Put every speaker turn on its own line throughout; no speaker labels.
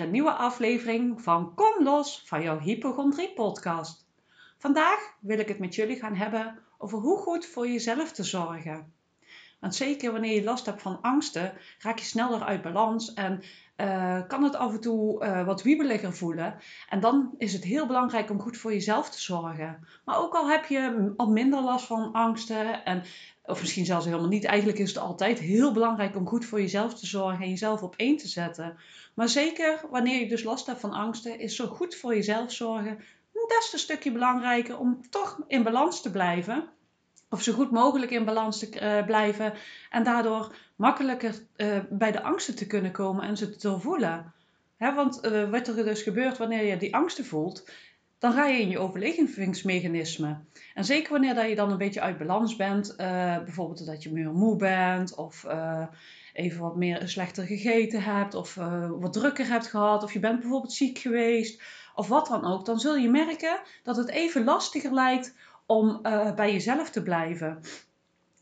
Een nieuwe aflevering van Kom los van jouw hypochondrie podcast. Vandaag wil ik het met jullie gaan hebben over hoe goed voor jezelf te zorgen. Want zeker wanneer je last hebt van angsten, raak je sneller uit balans en uh, kan het af en toe uh, wat wiebeliger voelen. En dan is het heel belangrijk om goed voor jezelf te zorgen. Maar ook al heb je al minder last van angsten, en, of misschien zelfs helemaal niet, eigenlijk is het altijd heel belangrijk om goed voor jezelf te zorgen en jezelf op één te zetten. Maar zeker wanneer je dus last hebt van angsten, is zo goed voor jezelf zorgen des te stukje belangrijker om toch in balans te blijven of zo goed mogelijk in balans te uh, blijven en daardoor makkelijker uh, bij de angsten te kunnen komen en ze te doorvoelen. Want uh, wat er dus gebeurt wanneer je die angsten voelt, dan ga je in je overlevingsmechanisme. En zeker wanneer dat je dan een beetje uit balans bent, bijvoorbeeld dat je meer moe bent of even wat meer slechter gegeten hebt of wat drukker hebt gehad of je bent bijvoorbeeld ziek geweest of wat dan ook, dan zul je merken dat het even lastiger lijkt om bij jezelf te blijven.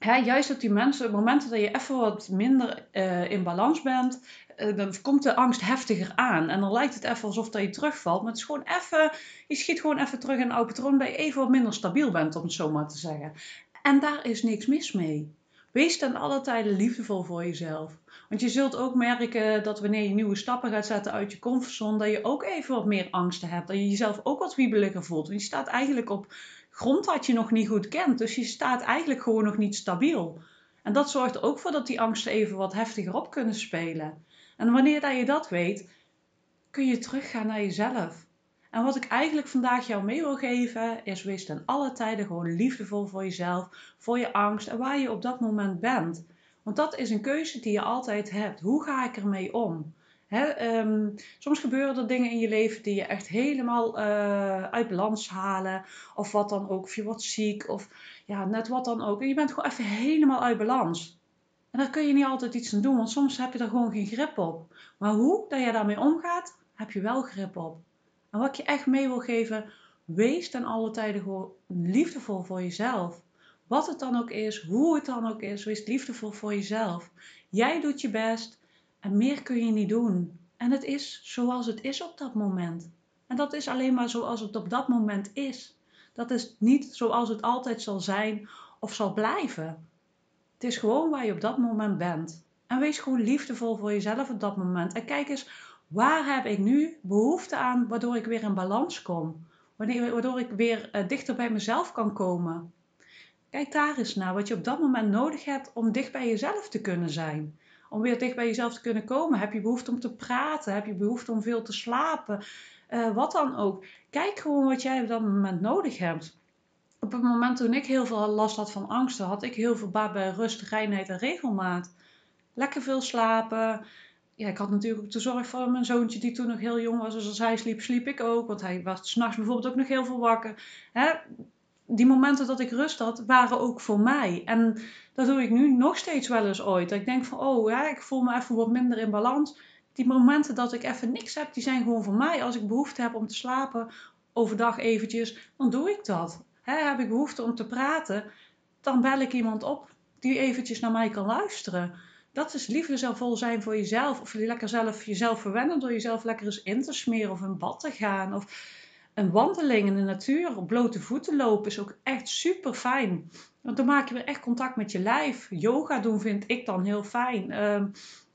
Hè, juist op die mensen, momenten dat je even wat minder uh, in balans bent, uh, dan komt de angst heftiger aan. En dan lijkt het even alsof dat je terugvalt. Maar het is gewoon even, je schiet gewoon even terug in een oude patroon, dat je even wat minder stabiel bent, om het zo maar te zeggen. En daar is niks mis mee. Wees ten alle tijden liefdevol voor jezelf. Want je zult ook merken dat wanneer je nieuwe stappen gaat zetten uit je comfortzone, dat je ook even wat meer angsten hebt. Dat je jezelf ook wat wiebeliger voelt. Want je staat eigenlijk op grond wat je nog niet goed kent. Dus je staat eigenlijk gewoon nog niet stabiel. En dat zorgt ook voor dat die angsten even wat heftiger op kunnen spelen. En wanneer dat je dat weet, kun je teruggaan naar jezelf. En wat ik eigenlijk vandaag jou mee wil geven, is wees ten alle tijden gewoon liefdevol voor jezelf, voor je angst en waar je op dat moment bent. Want dat is een keuze die je altijd hebt. Hoe ga ik ermee om? Ehm, soms gebeuren er dingen in je leven die je echt helemaal uh, uit balans halen. Of wat dan ook. Of je wordt ziek. Of ja, net wat dan ook. En je bent gewoon even helemaal uit balans. En daar kun je niet altijd iets aan doen. Want soms heb je er gewoon geen grip op. Maar hoe dat je daarmee omgaat, heb je wel grip op. En wat ik je echt mee wil geven. Wees ten alle tijden gewoon liefdevol voor jezelf. Wat het dan ook is, hoe het dan ook is, wees liefdevol voor jezelf. Jij doet je best. En meer kun je niet doen. En het is zoals het is op dat moment. En dat is alleen maar zoals het op dat moment is. Dat is niet zoals het altijd zal zijn of zal blijven. Het is gewoon waar je op dat moment bent. En wees gewoon liefdevol voor jezelf op dat moment. En kijk eens, waar heb ik nu behoefte aan waardoor ik weer in balans kom? Waardoor ik weer eh, dichter bij mezelf kan komen. Kijk daar eens naar wat je op dat moment nodig hebt om dicht bij jezelf te kunnen zijn om weer dicht bij jezelf te kunnen komen? Heb je behoefte om te praten? Heb je behoefte om veel te slapen? Uh, wat dan ook. Kijk gewoon wat jij op dat moment nodig hebt. Op het moment toen ik heel veel last had van angsten, had ik heel veel baat bij rust, reinheid en regelmaat. Lekker veel slapen. Ja, ik had natuurlijk ook de zorg voor mijn zoontje die toen nog heel jong was. Dus als hij sliep, sliep ik ook. Want hij was s'nachts bijvoorbeeld ook nog heel veel wakker. Hè? Die momenten dat ik rust had, waren ook voor mij. En dat doe ik nu nog steeds wel eens ooit. Dat ik denk van, oh ja, ik voel me even wat minder in balans. Die momenten dat ik even niks heb, die zijn gewoon voor mij. Als ik behoefte heb om te slapen, overdag eventjes, dan doe ik dat. heb ik behoefte om te praten, dan bel ik iemand op die eventjes naar mij kan luisteren. Dat is liefdevol zijn voor jezelf. Of je lekker zelf jezelf verwennen door jezelf lekker eens in te smeren of in bad te gaan. Of een wandeling in de natuur, op blote voeten lopen, is ook echt super fijn. Want dan maak je weer echt contact met je lijf. Yoga doen vind ik dan heel fijn. Uh,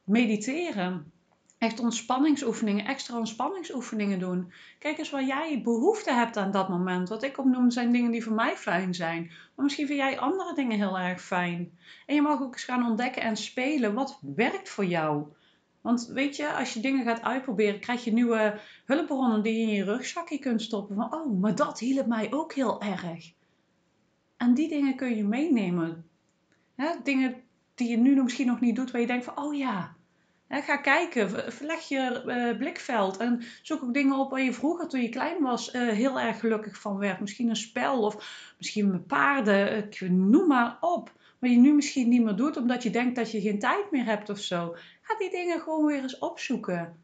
mediteren. Echt ontspanningsoefeningen, extra ontspanningsoefeningen doen. Kijk eens waar jij behoefte hebt aan dat moment. Wat ik opnoem zijn dingen die voor mij fijn zijn. Maar misschien vind jij andere dingen heel erg fijn. En je mag ook eens gaan ontdekken en spelen. Wat werkt voor jou? Want weet je, als je dingen gaat uitproberen, krijg je nieuwe hulpbronnen die je in je rugzakje kunt stoppen. Van, oh, maar dat hielp mij ook heel erg. En die dingen kun je meenemen. dingen die je nu misschien nog niet doet, waar je denkt van, oh ja. ga kijken, verleg je uh, blikveld en zoek ook dingen op waar je vroeger, toen je klein was, uh, heel erg gelukkig van werd. Misschien een spel of misschien met paarden, uh, noem maar op. Maar je nu misschien niet meer doet omdat je denkt dat je geen tijd meer hebt of zo. Ga die dingen gewoon weer eens opzoeken.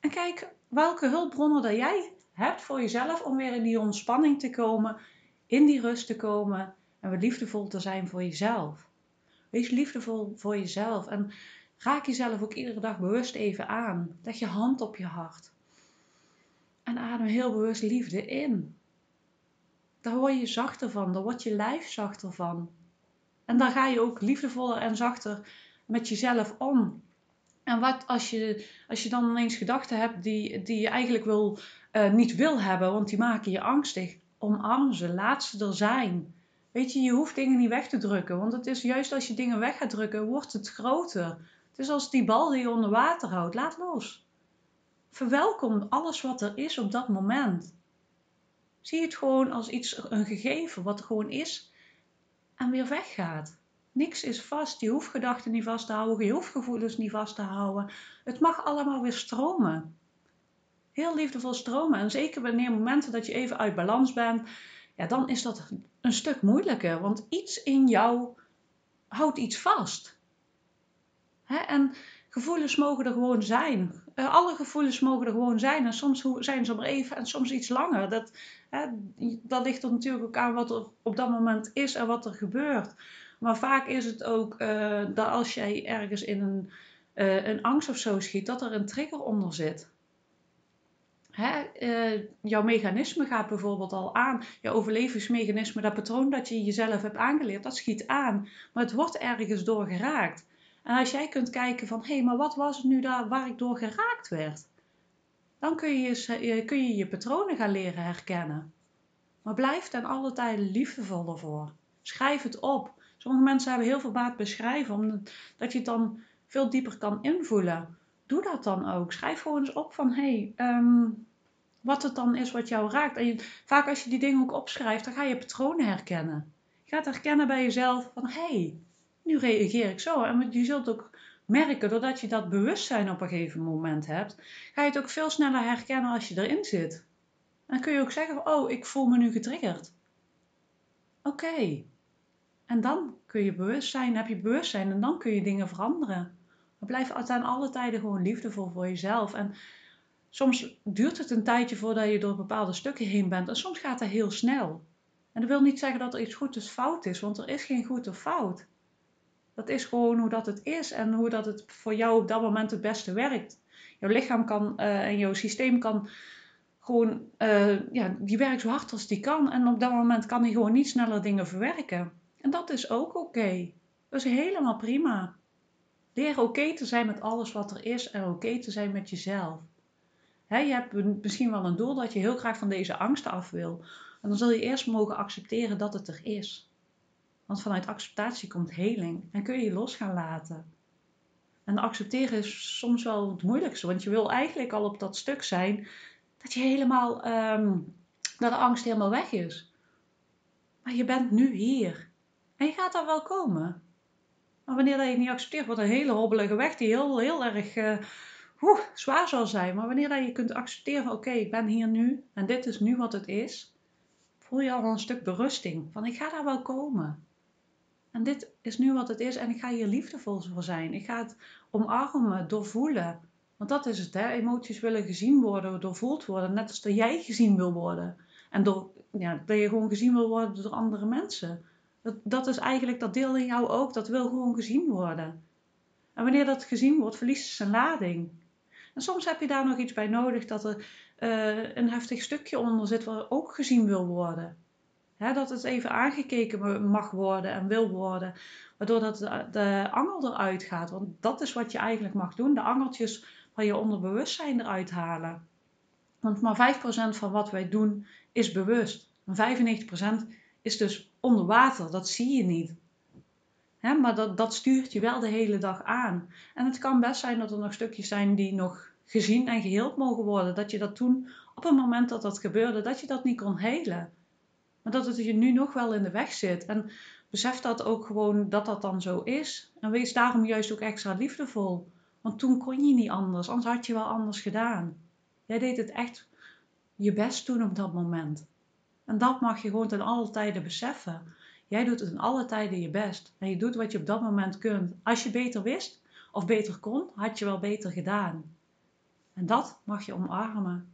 En kijk welke hulpbronnen dat jij hebt voor jezelf om weer in die ontspanning te komen, in die rust te komen en weer liefdevol te zijn voor jezelf. Wees liefdevol voor jezelf en Raak jezelf ook iedere dag bewust even aan. Leg je hand op je hart. En adem heel bewust liefde in. Daar word je zachter van, daar wordt je lijf zachter van. En dan ga je ook liefdevoller en zachter met jezelf om. En wat als je, als je dan ineens gedachten hebt die, die je eigenlijk wil, uh, niet wil hebben, want die maken je angstig, omarm ze, laat ze er zijn. Weet je, je hoeft dingen niet weg te drukken, want het is juist als je dingen weg gaat drukken, wordt het groter. Het is als die bal die je onder water houdt, laat los. Verwelkom alles wat er is op dat moment. Zie het gewoon als iets, een gegeven wat er gewoon is en weer weggaat. Niks is vast. Je hoeft gedachten niet vast te houden. Je hoeft gevoelens niet vast te houden. Het mag allemaal weer stromen. Heel liefdevol stromen. En zeker wanneer momenten dat je even uit balans bent, ja, dan is dat een stuk moeilijker. Want iets in jou houdt iets vast. Hè? En gevoelens mogen er gewoon zijn. Uh, alle gevoelens mogen er gewoon zijn. En soms zijn ze maar even en soms iets langer. Dat, hè, dat ligt er natuurlijk ook aan wat er op dat moment is en wat er gebeurt. Maar vaak is het ook uh, dat als jij ergens in een, uh, een angst of zo schiet, dat er een trigger onder zit. Hè? Jouw mechanisme gaat bijvoorbeeld al aan. Jouw overlevingsmechanisme, dat patroon dat je jezelf hebt aangeleerd, dat schiet aan. Maar het wordt ergens door geraakt. En als jij kunt kijken van, hé, hey, maar wat was het nu daar waar ik door geraakt werd? Dan kun je, kun je je patronen gaan leren herkennen. Maar blijf ten alle tijde liefdevol ervoor. Schrijf het op. Sommige mensen hebben heel veel baat beschrijven, omdat je het dan veel dieper kan invoelen. Doe dat dan ook. Schrijf gewoon eens op van hé, hey, um, wat het dan is wat jou raakt. En vaak als je die dingen ook opschrijft, dan ga je patronen herkennen. Je gaat herkennen bij jezelf van hé, hey, nu reageer ik zo. En je zult ook merken, doordat je dat bewustzijn op een gegeven moment hebt, ga je het ook veel sneller herkennen als je erin zit. Dan kun je ook zeggen, oh, ik voel me nu getriggerd. Oké, en dan kun je bewustzijn, heb je bewustzijn en dan kun je dingen veranderen. Maar blijf aan alle tijden gewoon liefdevol voor jezelf. En soms duurt het een tijdje voordat je door bepaalde stukken heen bent. En soms gaat dat heel snel. En dat wil niet zeggen dat er iets goed of fout is, want er is geen goed of fout. Dat is gewoon hoe dat het is en hoe dat het voor jou op dat moment het beste werkt. Jouw lichaam kan uh, en jouw systeem kan gewoon, uh, ja, die werkt zo hard als die kan. En op dat moment kan hij gewoon niet sneller dingen verwerken. En dat is ook oké. Dat is helemaal prima. Leer oké te zijn met alles wat er is en oké te zijn met jezelf. je hebt misschien wel een doel dat je heel graag van deze angsten af wil. En dan zul je eerst mogen accepteren dat het er is. Want vanuit acceptatie komt heling en kun je je los gaan laten. En accepteren is soms wel het moeilijkste, want je wil eigenlijk al op dat stuk zijn dat je helemaal, um, dat de angst helemaal weg is. Maar je bent nu hier. En je gaat daar wel komen. Maar wanneer dat je niet accepteert, wordt een hele hobbelige weg die heel, heel erg uh, zwaar zal zijn. Maar wanneer dat je kunt accepteren oké, ik ben hier nu en dit is nu wat het is, voel je al een stuk berusting. Van ik ga daar wel komen. En dit is nu wat het is en ik ga hier liefdevol voor zijn. Ik ga het omarmen, doorvoelen. Want dat is het, hè? emoties willen gezien worden, doorvoeld worden. Net als dat jij gezien wil worden. En door, ja, dat je gewoon gezien wil worden door andere mensen. Dat, dat is eigenlijk dat deel in jou ook, dat wil gewoon gezien worden. En wanneer dat gezien wordt, verliest het zijn lading. En soms heb je daar nog iets bij nodig dat er uh, een heftig stukje onder zit waar ook gezien wil worden. Dat het even aangekeken mag worden en wil worden, waardoor dat de, angel eruit gaat. Want dat is wat je eigenlijk mag doen, de angeltjes van je onderbewustzijn eruit halen. Want maar 5% van wat wij doen is bewust. En 95% is dus onder water. Dat zie je niet. maar dat, dat stuurt je wel de hele dag aan. En het kan best zijn dat er nog stukjes zijn die nog gezien en geheeld mogen worden. Dat je dat toen, op het moment dat dat gebeurde, dat je dat niet kon helen. Maar dat het je nu nog wel in de weg zit. En besef dat ook gewoon dat dat dan zo is. En wees daarom juist ook extra liefdevol. Want toen kon je niet anders, anders had je wel anders gedaan. Jij deed het echt je best toen op dat moment. En dat mag je gewoon ten alle tijden beseffen. Jij doet het in alle tijden je best. En je doet wat je op dat moment kunt. Als je beter wist of beter kon, had je wel beter gedaan. En dat mag je omarmen.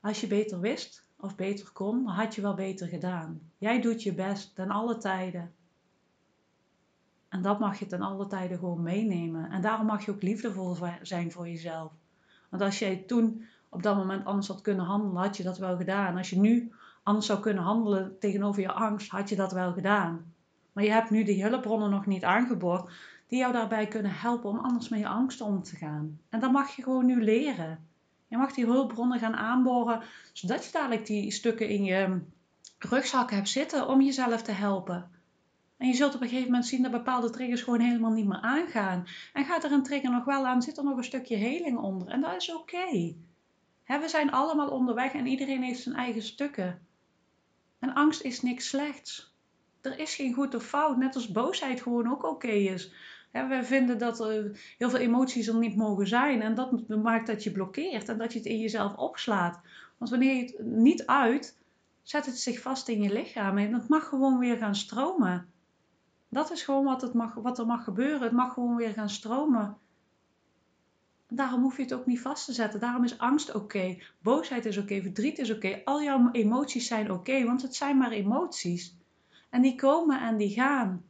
Als je beter wist of beter kon, had je wel beter gedaan. Jij doet je best ten alle tijden. En dat mag je ten alle tijden gewoon meenemen. En daarom mag je ook liefdevol zijn voor jezelf. Want als jij toen op dat moment anders had kunnen handelen, had je dat wel gedaan. Als je nu anders zou kunnen handelen tegenover je angst, had je dat wel gedaan. Maar je hebt nu die hulpbronnen nog niet aangeboord die jou daarbij kunnen helpen om anders met je angst om te gaan. En dat mag je gewoon nu leren. Je mag die hulpbronnen gaan aanboren, zodat je dadelijk die stukken in je rugzak hebt zitten om jezelf te helpen. En je zult op een gegeven moment zien dat bepaalde triggers gewoon helemaal niet meer aangaan. En gaat er een trigger nog wel aan, zit er nog een stukje heling onder. En dat is oké. We zijn allemaal onderweg en iedereen heeft zijn eigen stukken. En angst is niks slechts. Er is geen goed of fout, net als boosheid gewoon ook oké is. We vinden dat er heel veel emoties er niet mogen zijn en dat maakt dat je blokkeert en dat je het in jezelf opslaat. Want wanneer je het niet uit, zet het zich vast in je lichaam en het mag gewoon weer gaan stromen. Dat is gewoon wat, het mag, wat er mag gebeuren. Het mag gewoon weer gaan stromen. Daarom hoef je het ook niet vast te zetten. Daarom is angst oké. Boosheid is oké. Verdriet is oké. Al jouw emoties zijn oké, want het zijn maar emoties. En die komen en die gaan.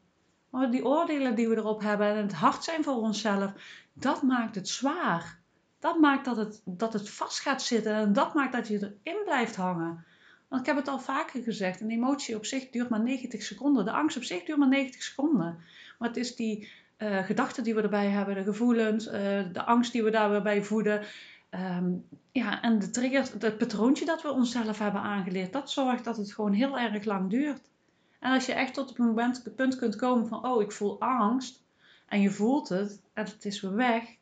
Maar die oordelen die we erop hebben en het hard zijn voor onszelf, dat maakt het zwaar. Dat maakt dat het, dat het vast gaat zitten en dat maakt dat je erin blijft hangen. Want ik heb het al vaker gezegd, een emotie op zich duurt maar 90 seconden. De angst op zich duurt maar 90 seconden. Maar het is die uh, gedachten die we erbij hebben, de gevoelens, uh, de angst die we daarbij voeden. Um, ja, en de triggers, het patroontje dat we onszelf hebben aangeleerd, dat zorgt dat het gewoon heel erg lang duurt. En als je echt tot het het punt kunt komen van, oh, ik voel angst, en je voelt het, en het is weer weg,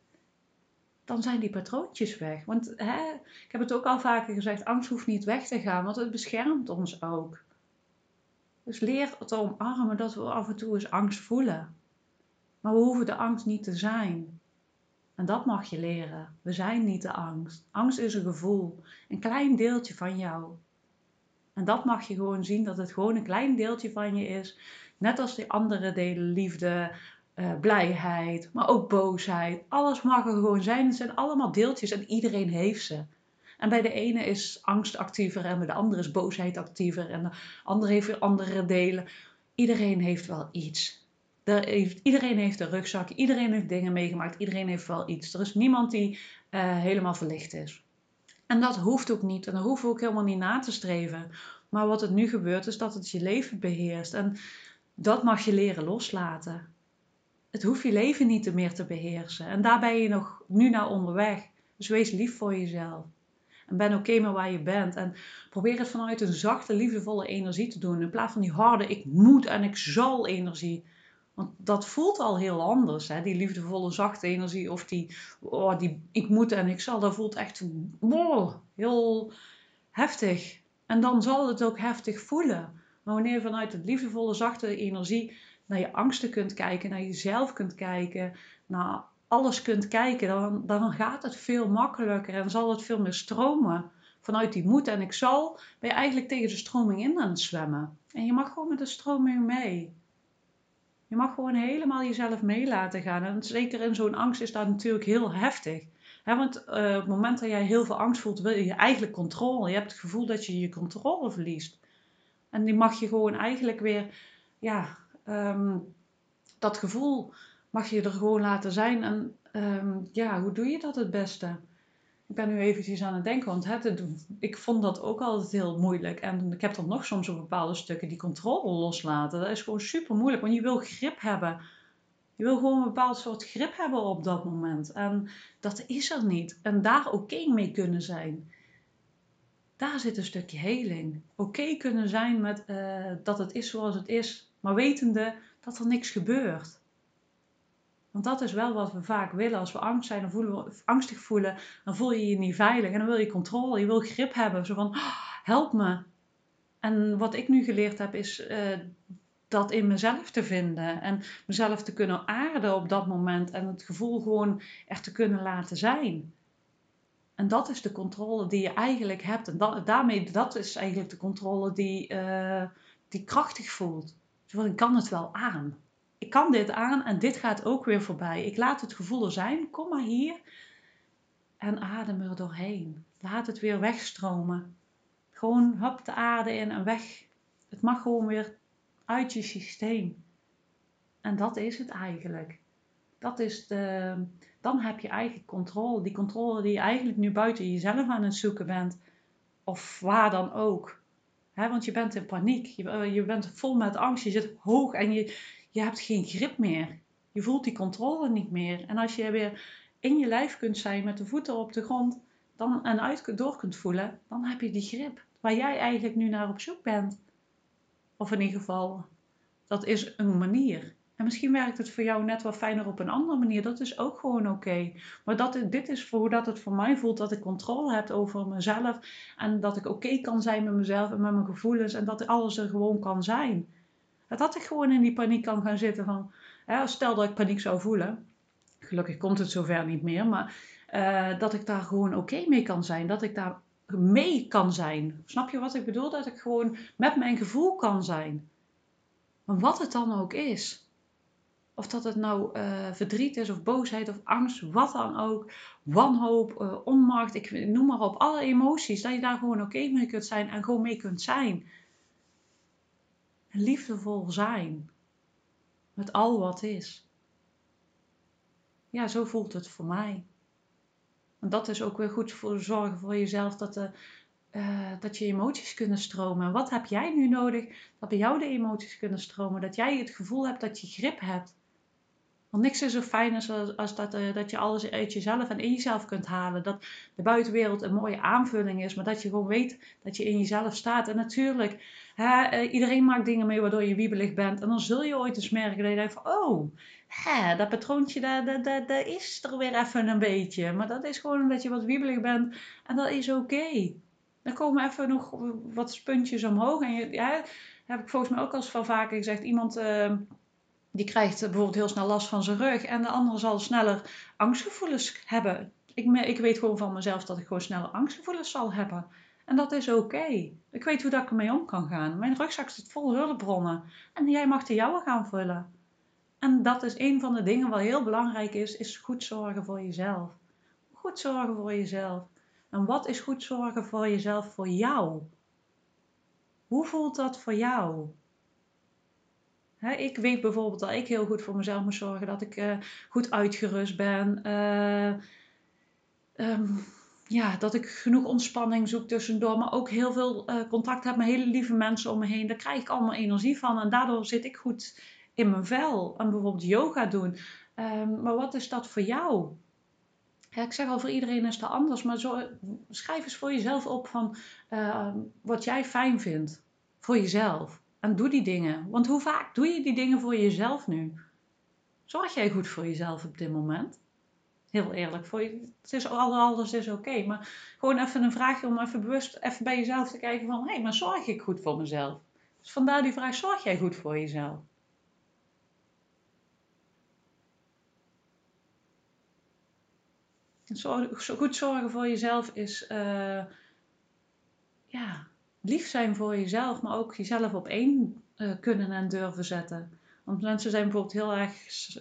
dan zijn die patroontjes weg. Want hè, ik heb het ook al vaker gezegd, angst hoeft niet weg te gaan, want het beschermt ons ook. Dus leer te omarmen dat we af en toe eens angst voelen. Maar we hoeven de angst niet te zijn. En dat mag je leren. We zijn niet de angst. Angst is een gevoel, een klein deeltje van jou. En dat mag je gewoon zien, dat het gewoon een klein deeltje van je is. Net als die andere delen, liefde, uh, blijheid, maar ook boosheid. Alles mag er gewoon zijn. Het zijn allemaal deeltjes en iedereen heeft ze. En bij de ene is angst actiever en bij de andere is boosheid actiever en de andere heeft weer andere delen. Iedereen heeft wel iets. Heeft, iedereen heeft een rugzak, iedereen heeft dingen meegemaakt, iedereen heeft wel iets. Er is niemand die uh, helemaal verlicht is. En dat hoeft ook niet en dat hoeven we ook helemaal niet na te streven. Maar wat er nu gebeurt is dat het je leven beheerst. En dat mag je leren loslaten het hoeft je leven niet meer te beheersen. En daar ben je nog nu naar onderweg. Dus wees lief voor jezelf. En ben oké met waar je bent. En probeer het vanuit een zachte, liefdevolle energie te doen. In plaats van die harde, ik moet en ik zal energie. Want dat voelt al heel anders. Hè? Die liefdevolle, zachte energie. Of die, oh, die ik moet en ik zal. Dat voelt echt heel heftig. En dan zal het ook heftig voelen. Maar wanneer je vanuit het liefdevolle, zachte energie naar je angsten kunt kijken, naar jezelf kunt kijken, naar alles kunt kijken, dan, dan gaat het veel makkelijker en zal het veel meer stromen. Vanuit die moed en ik zal, ben je eigenlijk tegen de stroming in aan het zwemmen. En je mag gewoon met de stroming mee. Je mag gewoon helemaal jezelf mee laten gaan. En zeker in zo'n angst is dat natuurlijk heel heftig. want uh, op het moment dat jij heel veel angst voelt, wil je eigenlijk controle. Je hebt het gevoel dat je je controle verliest. En die mag je gewoon eigenlijk weer ja, Ehm, dat gevoel mag je er gewoon laten zijn. En ehm, ja, hoe doe je dat het beste? Ik ben nu eventjes aan het denken, want het, ik vond dat ook altijd heel moeilijk. En ik heb dan nog soms op bepaalde stukken die controle loslaten. Dat is gewoon super moeilijk, want je wil grip hebben. Je wil gewoon een bepaald soort grip hebben op dat moment. En dat is er niet. En daar oké mee kunnen zijn. Daar zit een stukje heling. Oké kunnen zijn met uh, dat het is zoals het is maar wetende dat er niks gebeurt. Want dat is wel wat we vaak willen. Als we angst zijn, dan voelen we, angstig voelen, dan voel je je niet veilig. En dan wil je controle, je wil grip hebben. Zo van, oh, help me. En wat ik nu geleerd heb, is uh, dat in mezelf te vinden. En mezelf te kunnen aarden op dat moment. En het gevoel gewoon er te kunnen laten zijn. En dat is de controle die je eigenlijk hebt. En daarmee, dat is eigenlijk de controle die, uh, die krachtig voelt. Want ik kan het wel aan. Ik kan dit aan en dit gaat ook weer voorbij. Ik laat het gevoel er zijn. Kom maar hier. En adem er doorheen. Laat het weer wegstromen. Gewoon hop de aarde in en weg. Het mag gewoon weer uit je systeem. En dat is het eigenlijk. Dat is de, dan heb je eigen controle. Die controle die je eigenlijk nu buiten jezelf aan het zoeken bent. Of waar dan ook. want je bent in paniek. Eh, je bent vol met angst. Je zit hoog en je, je hebt geen grip meer. Je voelt die controle niet meer. En als je weer in je lijf kunt zijn met de voeten op de grond dan, en uit door kunt voelen, dan heb je die grip waar jij eigenlijk nu naar op zoek bent. Of in ieder geval, dat is een manier. En misschien werkt het voor jou net wat fijner op een andere manier. Dat is ook gewoon oké. Maar dat, dit is voor hoe dat het voor mij voelt. Dat ik controle heb over mezelf. En dat ik oké kan zijn met mezelf en met mijn gevoelens. En dat alles er gewoon kan zijn. Dat ik gewoon in die paniek kan gaan zitten van... Hè, stel dat ik paniek zou voelen. Gelukkig komt het zover niet meer. Maar uh, dat ik daar gewoon oké mee kan zijn. Dat ik daar mee kan zijn. Snap je wat ik bedoel? Dat ik gewoon met mijn gevoel kan zijn. Wat het dan ook is. Of dat het nou uh, verdriet is, of boosheid, of angst, wat dan ook. Wanhoop, uh, onmacht, ik noem maar op. Alle emoties. Dat je daar gewoon oké mee kunt zijn en gewoon mee kunt zijn. Liefdevol zijn. Met al wat is. Ja, zo voelt het voor mij. En dat is ook weer goed voor zorgen voor jezelf dat, de, uh, dat je emoties kunnen stromen. Wat heb jij nu nodig dat bij jou de emoties kunnen stromen? Dat jij het gevoel hebt dat je grip hebt. Want niks is zo fijn als, als dat, uh, dat je alles uit jezelf en in jezelf kunt halen. Dat de buitenwereld een mooie aanvulling is, maar dat je gewoon weet dat je in jezelf staat. En natuurlijk, hè, uh, iedereen maakt dingen mee waardoor je wiebelig bent. En dan zul je ooit eens merken dat je denkt van, oh, hè, dat patroontje, dat, dat, dat, is er weer even een beetje. Maar dat is gewoon omdat je wat wiebelig bent en dat is oké. Dan komen even nog wat spuntjes omhoog. En je, ja, heb ik volgens mij ook al eens van vaker gezegd, iemand... Uh, die krijgt bijvoorbeeld heel snel last van zijn rug en de andere zal sneller angstgevoelens hebben. Ik, ik weet gewoon van mezelf dat ik gewoon sneller angstgevoelens zal hebben. En dat is oké. Ik weet hoe dat ik ermee om kan gaan. Mijn rugzak zit vol hulpbronnen. En jij mag de jouwe gaan vullen. En dat is een van de dingen wat heel belangrijk is, is goed zorgen voor jezelf. Goed zorgen voor jezelf. En wat is goed zorgen voor jezelf voor jou? Hoe voelt dat voor jou? Ik weet bijvoorbeeld dat ik heel goed voor mezelf moet zorgen. Dat ik uh, goed uitgerust ben. Uh, um, ja, dat ik genoeg ontspanning zoek tussendoor. Maar ook heel veel uh, contact heb met hele lieve mensen om me heen. Daar krijg ik allemaal energie van. En daardoor zit ik goed in mijn vel. En bijvoorbeeld yoga doen. Um, maar wat is dat voor jou? Ik zeg al, voor iedereen is dat anders. Maar schrijf eens voor jezelf op van wat jij fijn vindt. Voor jezelf. En doe die dingen. Want hoe vaak doe je die dingen voor jezelf nu? Zorg jij goed voor jezelf op dit moment? Heel eerlijk, voor je, het is, alles is oké. maar gewoon even een vraagje om even bewust even bij jezelf te kijken van... Hé, hey, maar zorg ik goed voor mezelf? Dus vandaar die vraag, zorg jij goed voor jezelf? Goed zorgen voor jezelf is... Uh, ja, lief zijn voor jezelf, maar ook jezelf op één uh, kunnen en durven zetten. Want mensen zijn bijvoorbeeld heel erg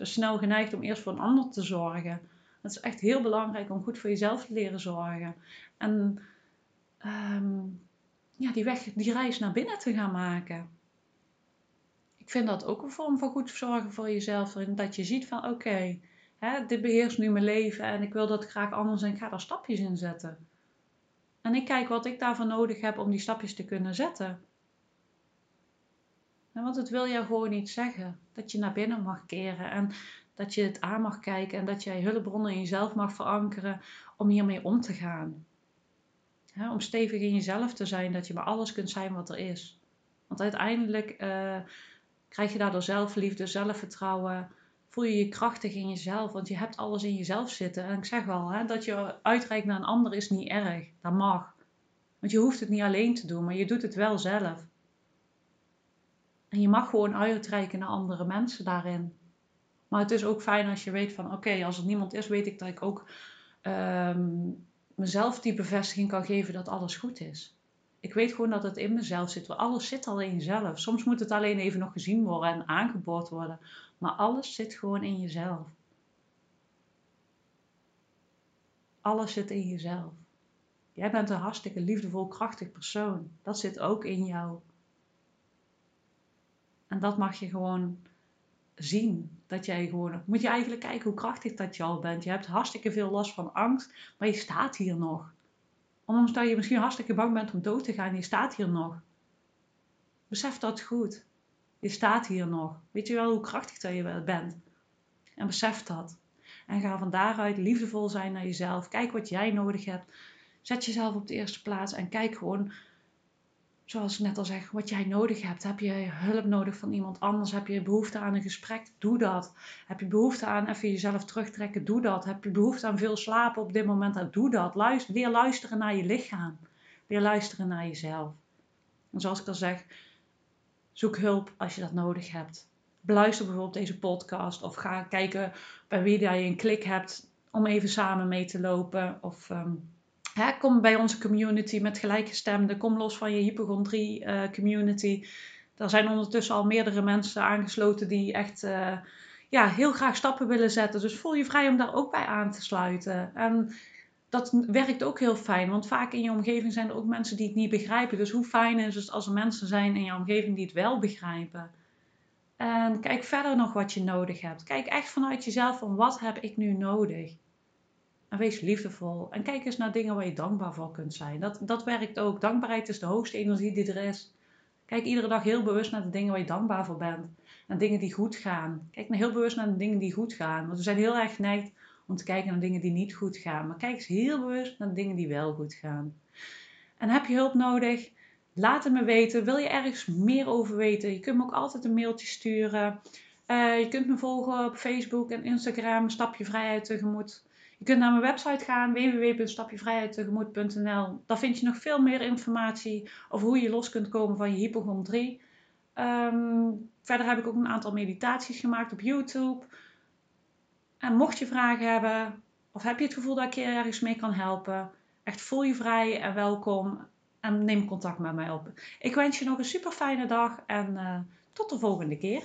snel geneigd om eerst voor een ander te zorgen. Het is echt heel belangrijk om goed voor jezelf te leren zorgen. En um, ja, die, weg, die reis naar binnen te gaan maken. Ik vind dat ook een vorm van goed zorgen voor jezelf. Dat je ziet van oké, okay, dit beheerst nu mijn leven en ik wil dat graag anders en ik ga daar stapjes in zetten. En ik kijk wat ik daarvoor nodig heb om die stapjes te kunnen zetten. want het wil jou gewoon niet zeggen. Dat je naar binnen mag keren en dat je het aan mag kijken en dat jij hulpbronnen in jezelf mag verankeren om hiermee om te gaan. om stevig in jezelf te zijn, dat je bij alles kunt zijn wat er is. Want uiteindelijk uh, krijg je daardoor zelfliefde, zelfvertrouwen, voel je je krachtig in jezelf, want je hebt alles in jezelf zitten. En ik zeg al, hè, dat je uitreikt naar een ander is niet erg. Dat mag. Want je hoeft het niet alleen te doen, maar je doet het wel zelf. En je mag gewoon uitreiken naar andere mensen daarin. Maar het is ook fijn als je weet van, oké, als er niemand is, weet ik dat ik ook um, mezelf die bevestiging kan geven dat alles goed is. Ik weet gewoon dat het in mezelf zit. Alles zit al in jezelf. Soms moet het alleen even nog gezien worden en aangeboord worden. Maar alles zit gewoon in jezelf. Alles zit in jezelf. Jij bent een hartstikke liefdevol, krachtig persoon. Dat zit ook in jou. En dat mag je gewoon zien dat jij gewoon. Moet je eigenlijk kijken hoe krachtig dat je al bent. Je hebt hartstikke veel last van angst, maar je staat hier nog. Ondanks dat je misschien hartstikke bang bent om dood te gaan, je staat hier nog. Besef dat goed. Je staat hier nog. Weet je wel hoe krachtig dat je bent? En besef dat. En ga van daaruit liefdevol zijn naar jezelf. Kijk wat jij nodig hebt. Zet jezelf op de eerste plaats en kijk gewoon, zoals ik net al zeg, wat jij nodig hebt. Heb je hulp nodig van iemand anders? Heb je behoefte aan een gesprek? Doe dat. Heb je behoefte aan even jezelf terugtrekken? Doe dat. Heb je behoefte aan veel slapen op dit moment? Doe dat. Luister, leer luisteren naar je lichaam. Leer luisteren naar jezelf. En zoals ik al zeg, zoek hulp als je dat nodig hebt. Beluister bijvoorbeeld deze podcast of ga kijken bij wie je een klik hebt om even samen mee te lopen. Of ehm, hè, kom bij onze community met gelijkgestemden. Kom los van je hypochondrie uh, community. Er zijn ondertussen al meerdere mensen aangesloten die echt uh, ja, heel graag stappen willen zetten. Dus voel je vrij om daar ook bij aan te sluiten. En dat werkt ook heel fijn, want vaak in je omgeving zijn er ook mensen die het niet begrijpen. Dus hoe fijn is het als er mensen zijn in je omgeving die het wel begrijpen? En kijk verder nog wat je nodig hebt. Kijk echt vanuit jezelf van wat heb ik nu nodig? En wees liefdevol. En kijk eens naar dingen waar je dankbaar voor kunt zijn. Dat, dat werkt ook. Dankbaarheid is de hoogste energie die er is. Kijk iedere dag heel bewust naar de dingen waar je dankbaar voor bent. En dingen die goed gaan. Kijk heel bewust naar de dingen die goed gaan. Want we zijn heel erg geneigd om te kijken naar dingen die niet goed gaan. Maar kijk eens heel bewust naar dingen die wel goed gaan. En heb je hulp nodig? Laat het me weten. Wil je ergens meer over weten? Je kunt me ook altijd een mailtje sturen. Uh, je kunt me volgen op Facebook en Instagram, Stapje Vrijheid Tegemoet. Je kunt naar mijn website gaan, www.stapjevrijheidtegemoet.nl. Daar vind je nog veel meer informatie over hoe je los kunt komen van je hypochondrie. Um, verder heb ik ook een aantal meditaties gemaakt op YouTube. En mocht je vragen hebben, of heb je het gevoel dat ik je ergens mee kan helpen, echt voel je vrij en welkom en neem contact met mij op. Ik wens je nog een super fijne dag en uh, tot de volgende keer.